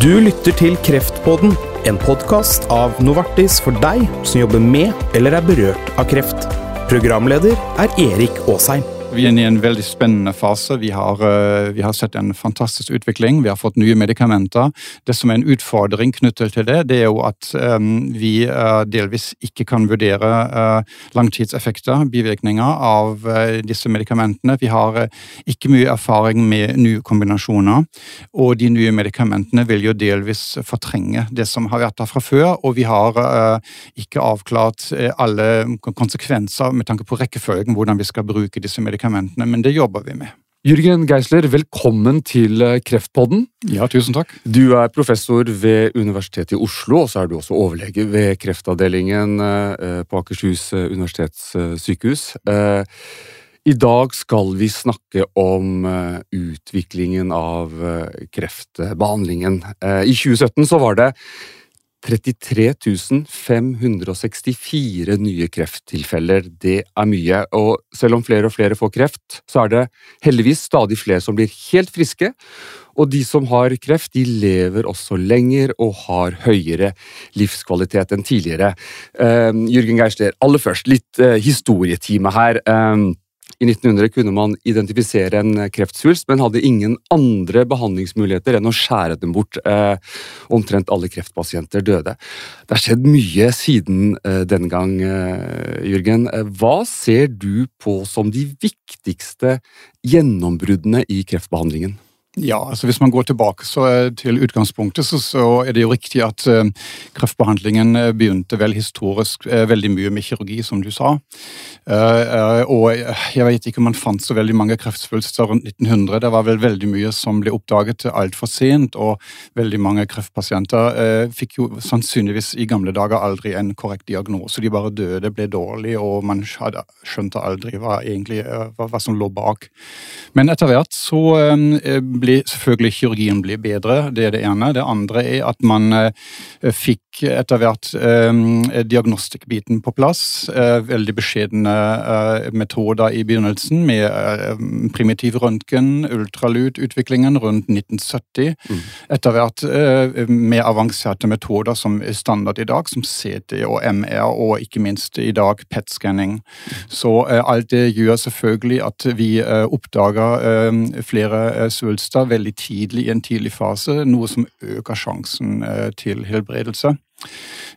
Du lytter til Kreftpodden, en podkast av Novartis for deg som jobber med eller er berørt av kreft. Programleder er Erik Aasheim. Vi er inne i en veldig spennende fase. Vi har, uh, vi har, sett en fantastisk utvikling. Vi har fått nye medikamenter. Det som er en utfordring knyttet til det, det er jo at um, vi uh, delvis ikke kan vurdere langtidseffekter, bivirkninger, av disse medikamentene. Vi har ikke mye erfaring med nye kombinasjoner, og de nye medikamentene vil jo delvis fortrenge det som har vært der fra før, og vi har ikke avklart alle konsekvenser med tanke på rekkefølgen, hvordan vi skal bruke disse medikamentene medikamentene, men det jobber vi med. Jørgen Geisler, velkommen til eh, Kreftpodden. Ja, tusen takk. Du er professor ved Universitetet i Oslo, og så er du også overlege ved kreftavdelingen eh, på Akershus eh, universitetssykehus. I dag skal vi snakke om utviklingen av kreftbehandlingen. I 2017 så var det 33 564 nye krefttilfeller. Det er mye, og selv om flere og flere får kreft, så er det heldigvis stadig flere som blir helt friske. Og de som har kreft, de lever også lenger og har høyere livskvalitet enn tidligere. Uh, Jørgen Geisler, aller først litt uh, historietime her. Uh, i 1900 kunne man identifisere en kreftsvulst, men hadde ingen andre behandlingsmuligheter enn å skjære dem bort. Eh, omtrent alle kreftpasienter døde. Det har skjedd mye siden eh, den gang, eh, Jørgen. Hva ser du på som de viktigste gjennombruddene i kreftbehandlingen? Ja, altså Hvis man går tilbake til utgangspunktet, så, så, er det jo riktig at uh, kreftbehandlingen eh, begynte vel historisk uh, veldig mye med kirurgi, som du sa. Uh, og jeg vet ikke om man fant så veldig mange kreftsvulster rundt 1900. Det var vel veldig mye som ble oppdaget altfor sent, og veldig mange kreftpasienter fikk jo sannsynligvis i gamle dager aldri en korrekt diagnose. De bare døde, ble dårlige, og man skjønte aldri hva, egentlig, hva, hva som lå bak. Men etter hvert så blir selvfølgelig kirurgien blir bedre, det er det ene. Det andre er at man eh, fikk etter hvert eh, diagnostikkbiten på plass. Eh, veldig beskjedne metoder i begynnelsen med primitiv røntgen, ultralydutviklingen rundt 1970. Mm. Etter hvert mer avanserte metoder som er standard i dag, som CT og MR, og ikke minst i dag PET-skanning. Mm. Så alt det gjør selvfølgelig at vi oppdager flere svulster veldig tidlig i en tidlig fase, noe som øker sjansen til helbredelse.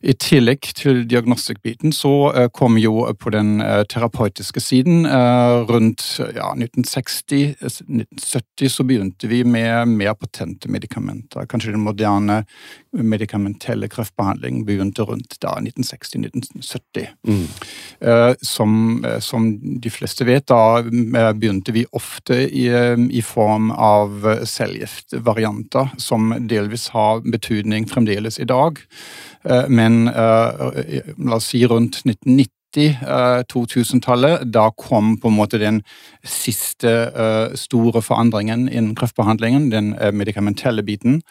I tillegg til diagnostikkbiten så uh, kom jo på den uh, terapeutiske siden uh, rundt ja, 1960 1970 så begynte vi med mer patente medikamenter. Kanskje den moderne medikamentelle kreftbehandling begynte rundt da 1960-1970. Mm. Som, som, de fleste vet, da begynte vi ofte i, i form av cellegift-varianter, som delvis har betydning fremdeles i dag. Eh, men eh, la oss si rundt 1990 2000-tallet. Eh, da kom på en måte den siste store forandringen innen kreftbehandlingen, den medikamentelle biten,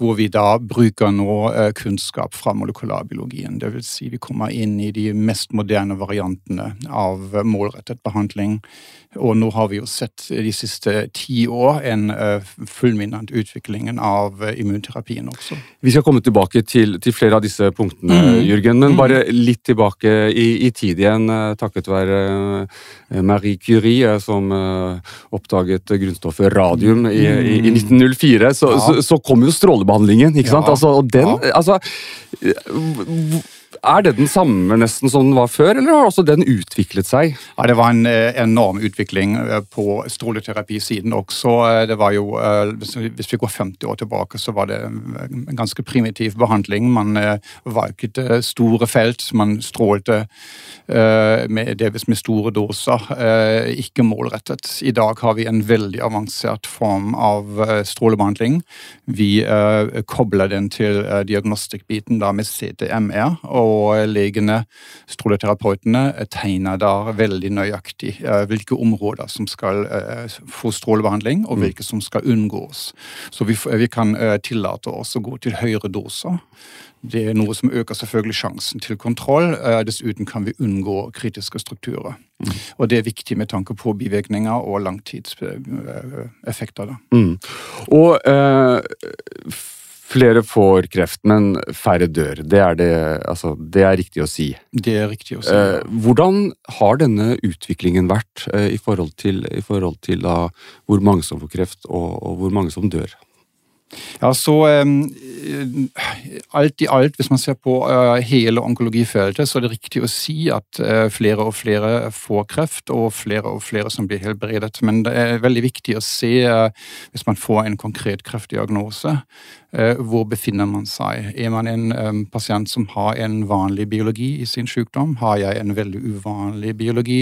hvor vi da bruker nå kunnskap fra molekylærbiologien. Det vil si vi kommer inn i de mest moderne variantene av målrettet behandling og nå har vi jo sett de siste ti år en fulminant utviklingen av immunterapien også. Vi skal komme tilbake til, til flere av disse punktene, mm. Jørgen, men mm. bare litt tilbake i, i tid igjen. Uh, takket være Marie Curie, som oppdaget grunnstoffet radium i, i, i 1904, så, ja. så, så, kom jo strålebehandlingen, ikke sant? Altså, og den, altså er det den samme nesten som den var før, eller har også den utviklet seg? Ja, Det var en eh, enorm utvikling eh, på stråleterapisiden også. Eh, det var jo, Hvis vi går 50 år tilbake, så var det en ganske primitiv behandling. Man valget store felt, man strålte med, delvis med store doser, ikke målrettet. I dag har vi en veldig avansert form av strålebehandling. Vi kobler den til diagnostikkbiten da med CTMR. og og legene, stråleterapeutene, tegner da veldig nøyaktig eh, hvilke områder som skal eh, få strålebehandling, og mm. hvilke som skal unngås. Så vi, vi kan eh, tillate oss å gå til høyere doser. Det er noe som øker selvfølgelig sjansen til kontroll. Dessuten kan vi unngå kritiske strukturer. Mm. Og det er viktig med tanke på bivirkninger og langtidseffekter. Mm. Og uh Flere får kreft, men færre dør. Det er, det, altså, det er riktig å si. Det er riktig å si. Eh, hvordan har denne utviklingen vært eh, i forhold til, i forhold til da, hvor mange som får kreft og, og hvor mange som dør? Ja, så um, Alt i alt, hvis man ser på uh, hele onkologifeltet, så er det riktig å si at uh, flere og flere får kreft, og flere og flere som blir helbredet. Men det er veldig viktig å se, uh, hvis man får en konkret kreftdiagnose, hvor befinner man seg? Er man en um, pasient som har en vanlig biologi i sin sykdom? Har jeg en veldig uvanlig biologi?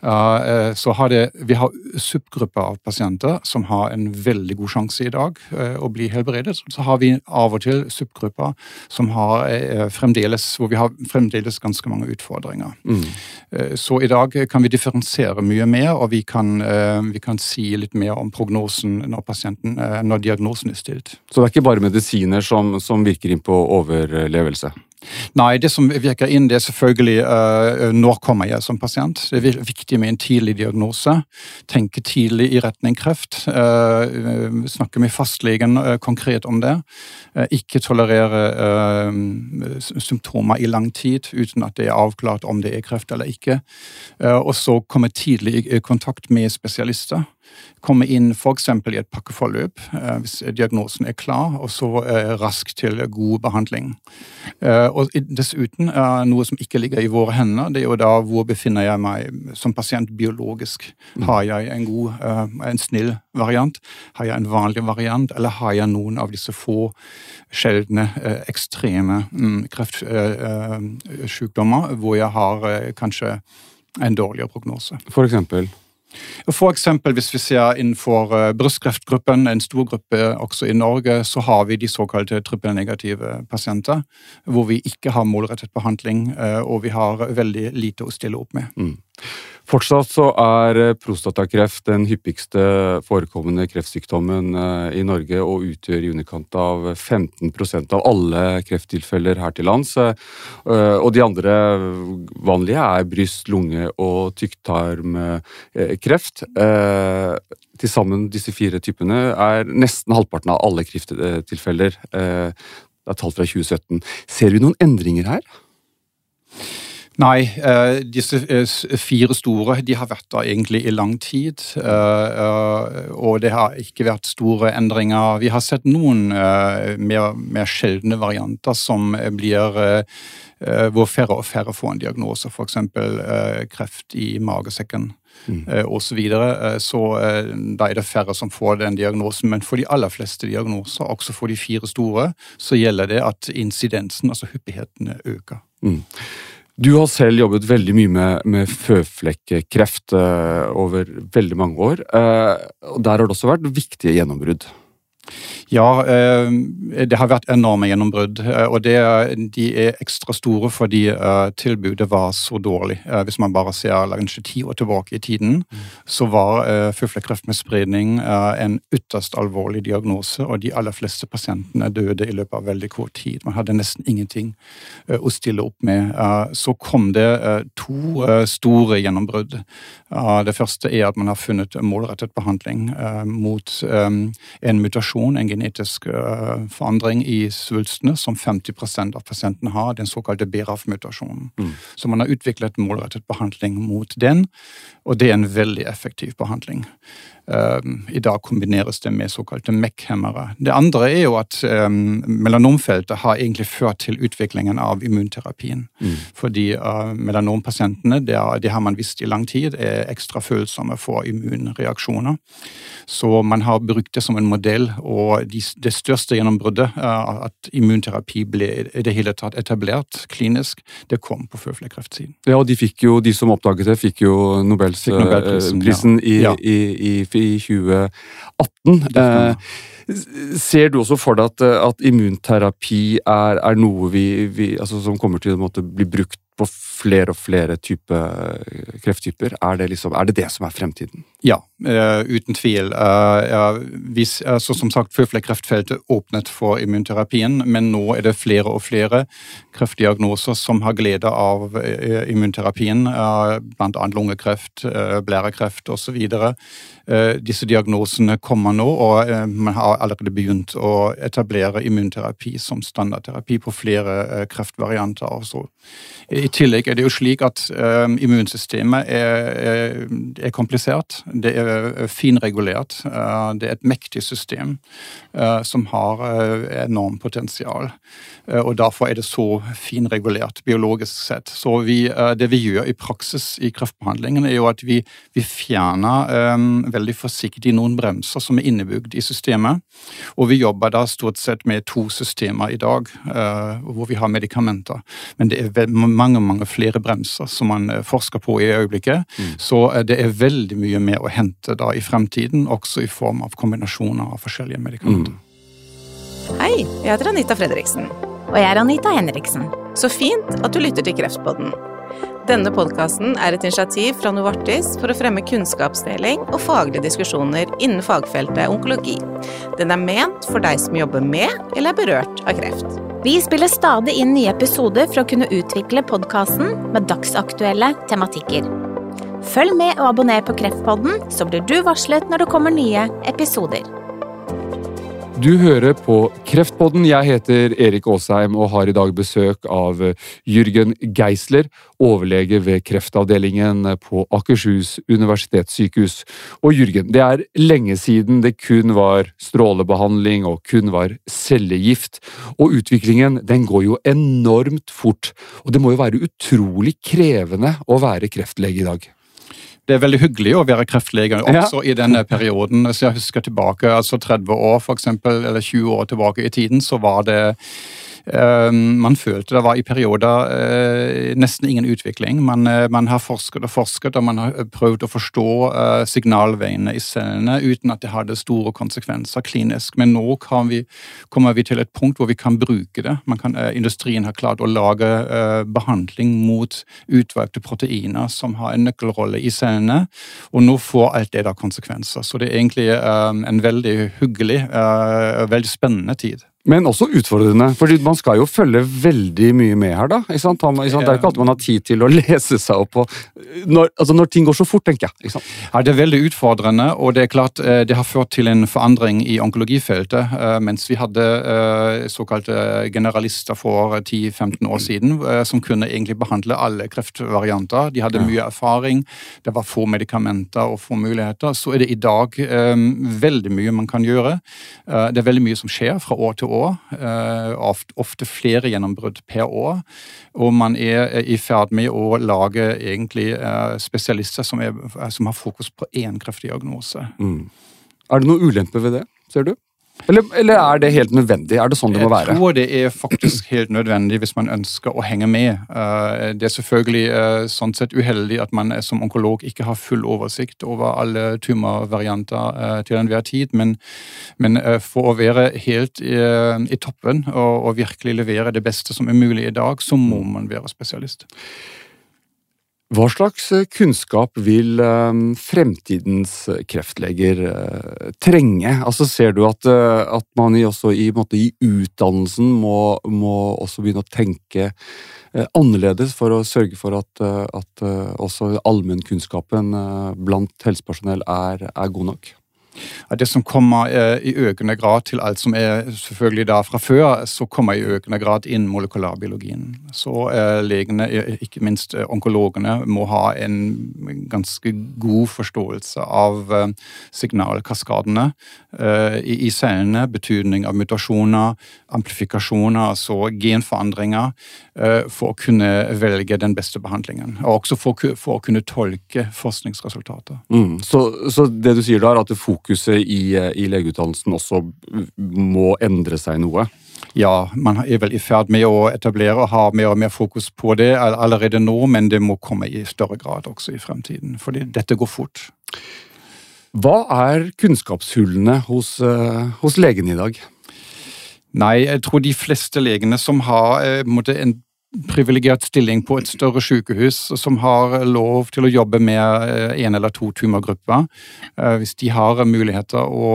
så har det, vi har subgrupper av pasienter som har en veldig god sjanse i dag å bli bli helbredet. Så har vi av og til subgrupper som har eh, fremdeles, hvor vi har fremdeles ganske mange utfordringer. Mm. Eh, så i dag kan vi differensiere mye mer, og vi kan, eh, vi kan si litt mer om prognosen når, pasienten, når diagnosen er stilt. Så det er ikke bare medisiner som, som virker inn på overlevelse? Nei, det som virker inn, det er selvfølgelig uh, når kommer jeg som pasient. Det er viktig med en tidlig diagnose. Tenke tidlig i retning kreft. Uh, snakke med fastlegen uh, konkret om det. ikke tolerere symptomer i lang tid uten at det er avklart om det er kreft eller ikke. og så komme tidlig i kontakt med spesialister komme inn f.eks. i et pakkeforløp eh, hvis diagnosen er klar, og så eh, raskt til god behandling. Eh, og Dessuten, noe som ikke ligger i våre hender, det er jo da hvor befinner jeg meg som pasient biologisk. Mm. Har jeg en god, en snill variant? Har jeg en vanlig variant, eller har jeg noen av disse få sjeldne, ekstreme mm, kreftsykdommer hvor jeg har kanskje en dårligere prognose? For eksempel? For eksempel hvis vi ser innenfor eh, brystkreftgruppen, en stor gruppe også i Norge, så har vi de såkalte trippelnegative pasienter, hvor vi ikke har målrettet behandling, eh, og vi har veldig lite å stille opp med. Mm. Fortsatt så er eh, prostatakreft den hyppigste forekommende kreftsykdommen eh, i Norge og utgjør i underkant av 15% av alle krefttilfeller her til lands. Eh, og de andre vanlige er bryst, lunge og tykktarmkreft. Til sammen disse fire typene er nesten halvparten av alle krefttilfeller. Det er tall fra 2017. Ser vi noen endringer her? Nei, uh, disse uh, fire store de har vært der egentlig i lang tid. Uh, og det har ikke vært store endringer. Vi har sett noen mer, mer, sjeldne varianter som blir hvor færre og færre får en diagnose, f.eks. kreft i magesekken. Mm. og så videre. Så da er det færre som får den diagnosen. Men for de aller fleste diagnoser, også for de fire store, så gjelder det at incidensen, altså hyppighetene, øker. Mm. Du har selv jobbet veldig mye med, med føflekkreft uh, over veldig mange år. Uh, og Der har det også vært viktige gjennombrudd. Ja, eh, det har vært enorme gjennombrudd. Eh, og det, de er ekstra store fordi eh, tilbudet var så dårlig. Hvis man bare ser kanskje ti år tilbake i tiden, mm. så var føflekkreft med spredning en ytterst alvorlig diagnose, og de aller fleste pasientene døde i løpet av veldig kort tid. Man hadde nesten ingenting å stille opp med. Så kom det to store gjennombrudd. Det første er at man har funnet målrettet behandling mot en mutasjon, en genetisk uh, forandring i svulstene som 50% av pasientene har, den såkalte BRAF-mutasjonen. Mm. Så man har utviklet målrettet behandling mot den, og det er en veldig effektiv behandling. Um, I dag kombineres det med såkalte MEC-hemmere. Det andre er jo at um, melanomfeltet har egentlig ført til utviklingen av immunterapien. Mm. Fordi uh, melanompasientene, det, det, har man visst i lang tid, er ekstra følsomme for immunreaksjoner. Så man har brukt det som en modell, og de, det største gjennombruddet, at immunterapi ble i det hele tatt etablert klinisk, det kom på føflekkreftsiden. Ja, og de, fikk jo, de som oppdaget det, fikk jo Nobels, Nobelprisen, uh, ja. i, i, i i 2018. Eh, ser du også for deg at, at immunterapi er, er noe vi, vi, altså, som kommer til å bli brukt på flere og flere type krefttyper? Er det, liksom, er det det som er fremtiden? Ja, uh, uten tvil. Uh, hvis, altså, som sagt, føflekkreftfeltet åpnet for immunterapien, men nå er det flere og flere kreftdiagnoser som har glede av uh, immunterapien, bl.a. lungekreft, blærekreft osv. Disse diagnosene kommer nå, og man har allerede begynt å etablere immunterapi som standardterapi på flere kreftvarianter. Også. I tillegg er det jo slik at immunsystemet er, er, er komplisert. Det er finregulert. Uh, det er et mektig system uh, som har eh, enormt potensial. Og Derfor er det så finregulert biologisk sett. Så vi, Det vi gjør i praksis i kreftbehandlingen, er jo at vi, vi fjerner um, veldig forsiktig noen bremser som er innebygd i systemet. Og vi jobber da stort sett med to systemer i dag, uh, hvor vi har medikamenter. Men det er mange mange flere bremser som man forsker på i øyeblikket. Mm. Så det er veldig mye mer å hente da i fremtiden, også i form av kombinasjoner av forskjellige medikamenter. Mm. Hei, jeg heter Anita Fredriksen. Og jeg er Anita Henriksen. Så fint at du lytter til Kreftpodden. Denne podkasten er et initiativ fra Novartis for å fremme kunnskapsdeling og faglige diskusjoner innen fagfeltet onkologi. Den er ment for deg som jobber med eller er berørt av kreft. Vi spiller stadig inn nye episoder for å kunne utvikle podkasten med dagsaktuelle tematikker. Følg med og abonner på Kreftpodden, så blir du varslet når det kommer nye episoder. Du hører på Kreftpodden. Jeg heter Erik Aasheim og har i dag besøk av Jørgen Geisler, overlege ved kreftavdelingen på Akershus universitetssykehus. Og Jørgen, det er lenge siden det kun var strålebehandling og kun var cellegift. Og utviklingen den går jo enormt fort. Og det må jo være utrolig krevende å være kreftlege i dag? Det er veldig hyggelig å være kreftlege også ja. i denne perioden. Hvis jeg husker tilbake, altså 30 år for eksempel, eller 20 år tilbake i tiden, så var det man følte det var i perioder eh, nesten ingen utvikling. Man, eh, man, har forsket og forsket, og man har prøvd å forstå eh, signalveiene i cellene uten at det hadde store konsekvenser klinisk. Men nå vi, kommer vi til et punkt hvor vi kan bruke det. Kan, industrien har klart å lage behandling mot utvalgte proteiner som har en nøkkelrolle i cellene, og nå får alt det da konsekvenser. Så det er egentlig en veldig hyggelig, veldig spennende tid. Men også utfordrende, for man skal jo følge veldig mye med her. da, ikke sant? Det er ikke alltid man har tid til å lese seg opp på når, altså når ting går så fort, tenker jeg. ikke sant? Ja, Det er veldig utfordrende, og det er klart eh, det har ført til en forandring i onkologifeltet. Eh, mens vi hadde eh, såkalte generalister for 10-15 år siden som kunne egentlig behandle alle kreftvarianter. De hadde mye erfaring, det var få medikamenter og få muligheter. Så er det i dag veldig mye man kan gjøre. Det er veldig mye som skjer fra år til år. Eh, ofte flere gjennombrudd per år. Og man er i ferd med å lage egentlig eh, spesialister som, er, som har fokus på én kreftdiagnose. Mm. Er det noe ulempe ved det, ser du? Eller, eller, er det helt nødvendig? Er det sånn det må være? Jeg tror det er faktisk helt nødvendig hvis man ønsker å henge med. Eh, det er selvfølgelig eh, sånn sett uheldig at man som onkolog ikke har full oversikt over alle tumorvarianter eh, til enhver tid, men, men for å være helt i, i toppen og, og virkelig levere det beste som er mulig i dag, så må man være spesialist. Hva slags eh, kunnskap vil eh, fremtidens kreftleger eh, trenge? Altså Ser du at, at man i, også i, måte, i utdannelsen må, må, også begynne å tenke annerledes for å sørge for at, at også allmennkunnskapen blant helsepersonell er, er god nok? Det som kommer eh, i økende grad til alt som er selvfølgelig da fra før, så kommer i økende grad inn molekylærbiologien. Så eh, legene, ikke minst eh, onkologene, må ha en ganske god forståelse av signalkaskadene i cellene, betydning av mutasjoner, amplifikasjoner, altså genforandringer, for å kunne velge den beste behandlingen. Og også for å kunne tolke forskningsresultater. Mm. Så, så, det du sier da, er at det fokuset i, i legeutdannelsen også må endre seg noe? Ja, man er vel i ferd med å etablere og ha mer og mer fokus på det allerede nå, men det må komme i større grad også i fremtiden. Fordi dette går fort. Hva er kunnskapshullene hos, eh, hos legene i dag? Nei, jeg tror de fleste legene som har eh, en privilegert stilling på et større sykehus som har lov til å jobbe med én eller to tumorgrupper. Hvis de har muligheter å,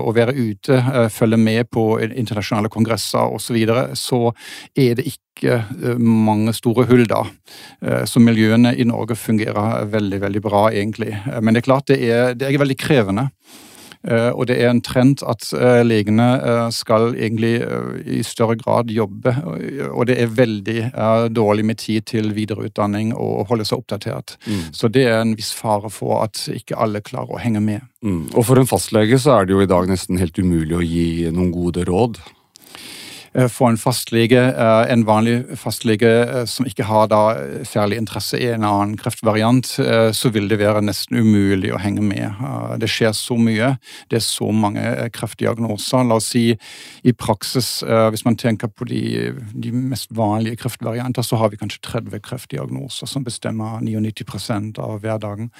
å være ute, følge med på internasjonale kongresser osv., så, videre, så er det ikke mange store hull da. Så miljøene i Norge fungerer veldig, veldig bra, egentlig. Men det er klart det er, det er veldig krevende. Eh, og det er en trend at eh, legene eh, skal egentlig i større grad jobbe, og det er veldig dårlig med tid til videreutdanning og holde seg oppdatert. Mm. Så det er en viss fare for at ikke alle klarer å henge med. Mm. Og for en fastlege så er det jo i dag nesten helt umulig å gi noen gode råd. Eh, for en fastlege, eh, en vanlig fastlege eh, som ikke har særlig interesse i en annen kreftvariant, så vil det være nesten umulig å henge med. Det skjer så mye. Det er så mange kreftdiagnoser. La oss si i praksis, hvis man tenker på de, de mest vanlige kreftvarianter, så har vi kanskje 30 kreftdiagnoser som bestemmer 99% av hverdagen.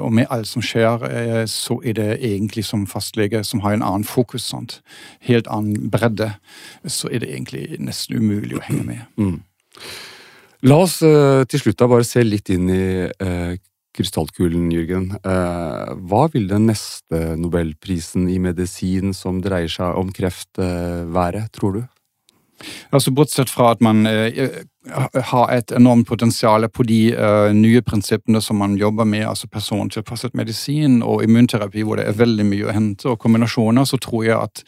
Og med alt som skjer, så er det egentlig som fastlege som har en annen fokus. Sant? Helt annen bredde så er det egentlig nesten umulig å henge med. Mm. La oss uh, til slutt da bare se litt inn i eh, krystallkulen, Jørgen. Eh, hva vil den neste nobelprisen i medisin som dreier seg om kreft være, tror du? Altså Bortsett fra at man eh, har et enormt potensial på de eh, nye prinsippene som man jobber med, altså persontilpasset medisin og immunterapi, hvor det er veldig mye å hente, og kombinasjoner, så tror jeg at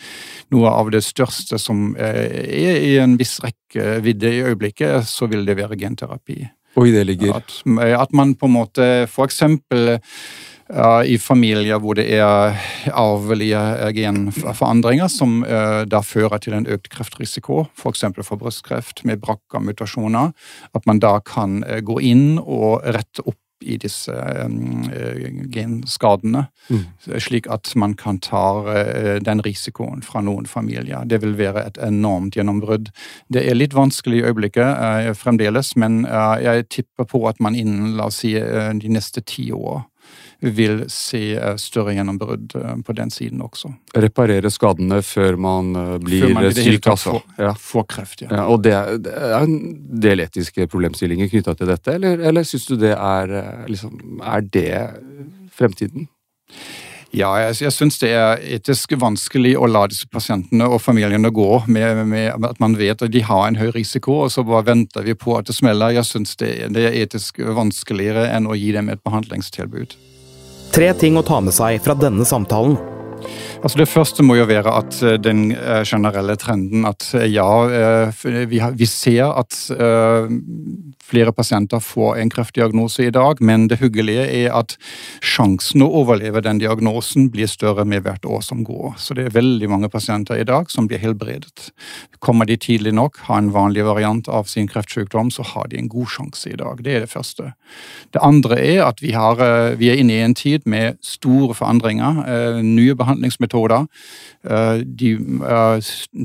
noe av det største som eh, er i en viss rekkevidde i øyeblikket, så vil det være genterapi. Og i det ligger? At, at man på en måte for eksempel i familier hvor det er arvelige genforandringer som uh, da fører til en økt kreftrisiko, f.eks. For, for brystkreft med BRCA-mutasjoner, at man da kan uh, gå inn og rette opp i disse um, genskadene, mm. slik at man kan ta uh, den risikoen fra noen familier. Det vil være et enormt gjennombrudd. Det er litt vanskelig i øyeblikket fremdeles, men jeg tipper på at man innen la oss si, de neste ti år vil se eh, større gjennombrudd eh, på den siden også. Reparere skadene før man eh, blir før man syk, altså. Får, ja. får kreft, ja. ja og det, det, er en del etiske problemstillinger knytta til dette, eller, eller syns du det er liksom, Er det fremtiden? Ja, jeg, jeg syns det er etisk vanskelig å la disse pasientene og familiene gå med, med, at man vet at de har en høy risiko, og så bare venter vi på at det smeller. Jeg syns det, det, er etisk vanskeligere enn å gi dem et behandlingstilbud. Tre ting å ta med seg fra denne samtalen. Altså Det første må jo være at eh, den eh, generelle trenden at eh, ja, vi ser at flere pasienter får en kreftdiagnose i dag, men det hyggelige er at sjansen å overleve den diagnosen blir større med hvert år som går. Så det er veldig mange pasienter i dag som blir helbredet. Kommer de tidlig nok, har en vanlig variant av sin kreftsykdom, så har de en god sjanse i dag. Det er det første. Det andre er at vi, har, vi er inne i en tid med store forandringer, nye behandlingsmetoder. De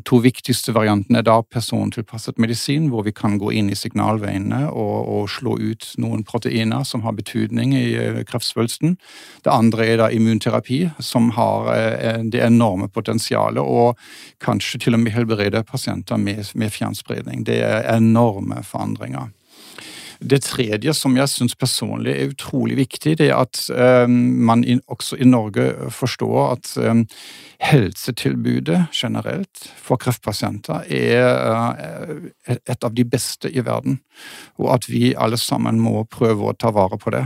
to viktigste variantene er da persontilpasset medisin, hvor vi kan gå inn i signalveiene og, og, slå ut noen proteiner som har betydning i eh, kreftsvulsten. Det andre er da immunterapi, som har eh, det enorme potensialet og kanskje til og med helbrede pasienter med, med fjernspredning. Det er enorme forandringer. Det tredje som jeg syns personlig er utrolig viktig, det er at um, man også i Norge forstår at um, helsetilbudet generelt for kreftpasienter er uh, et av de beste i verden. Og at vi alle sammen må prøve å ta vare på det.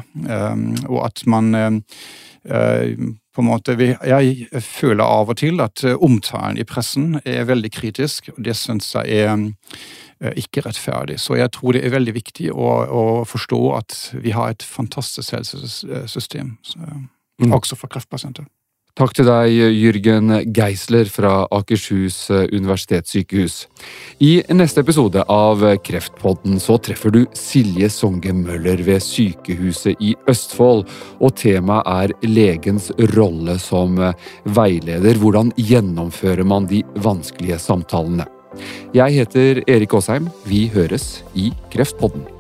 Og at man på en måte, Jeg føler av og til at omtalen i pressen er veldig kritisk, og det syns jeg er Eh, ikke rettferdig. Så jeg tror det er veldig viktig å, å forstå at vi har et fantastisk helsesystem, mm. også for kreftpasienter. Takk til deg, Jørgen Geisler fra Akershus universitetssykehus. I neste episode av Kreftpodden så treffer du Silje Songe Møller ved Sykehuset i Østfold, og temaet er legens rolle som veileder. Hvordan gjennomfører man de vanskelige samtalene? Jeg heter Erik Aasheim. Vi høres i Kreftpodden.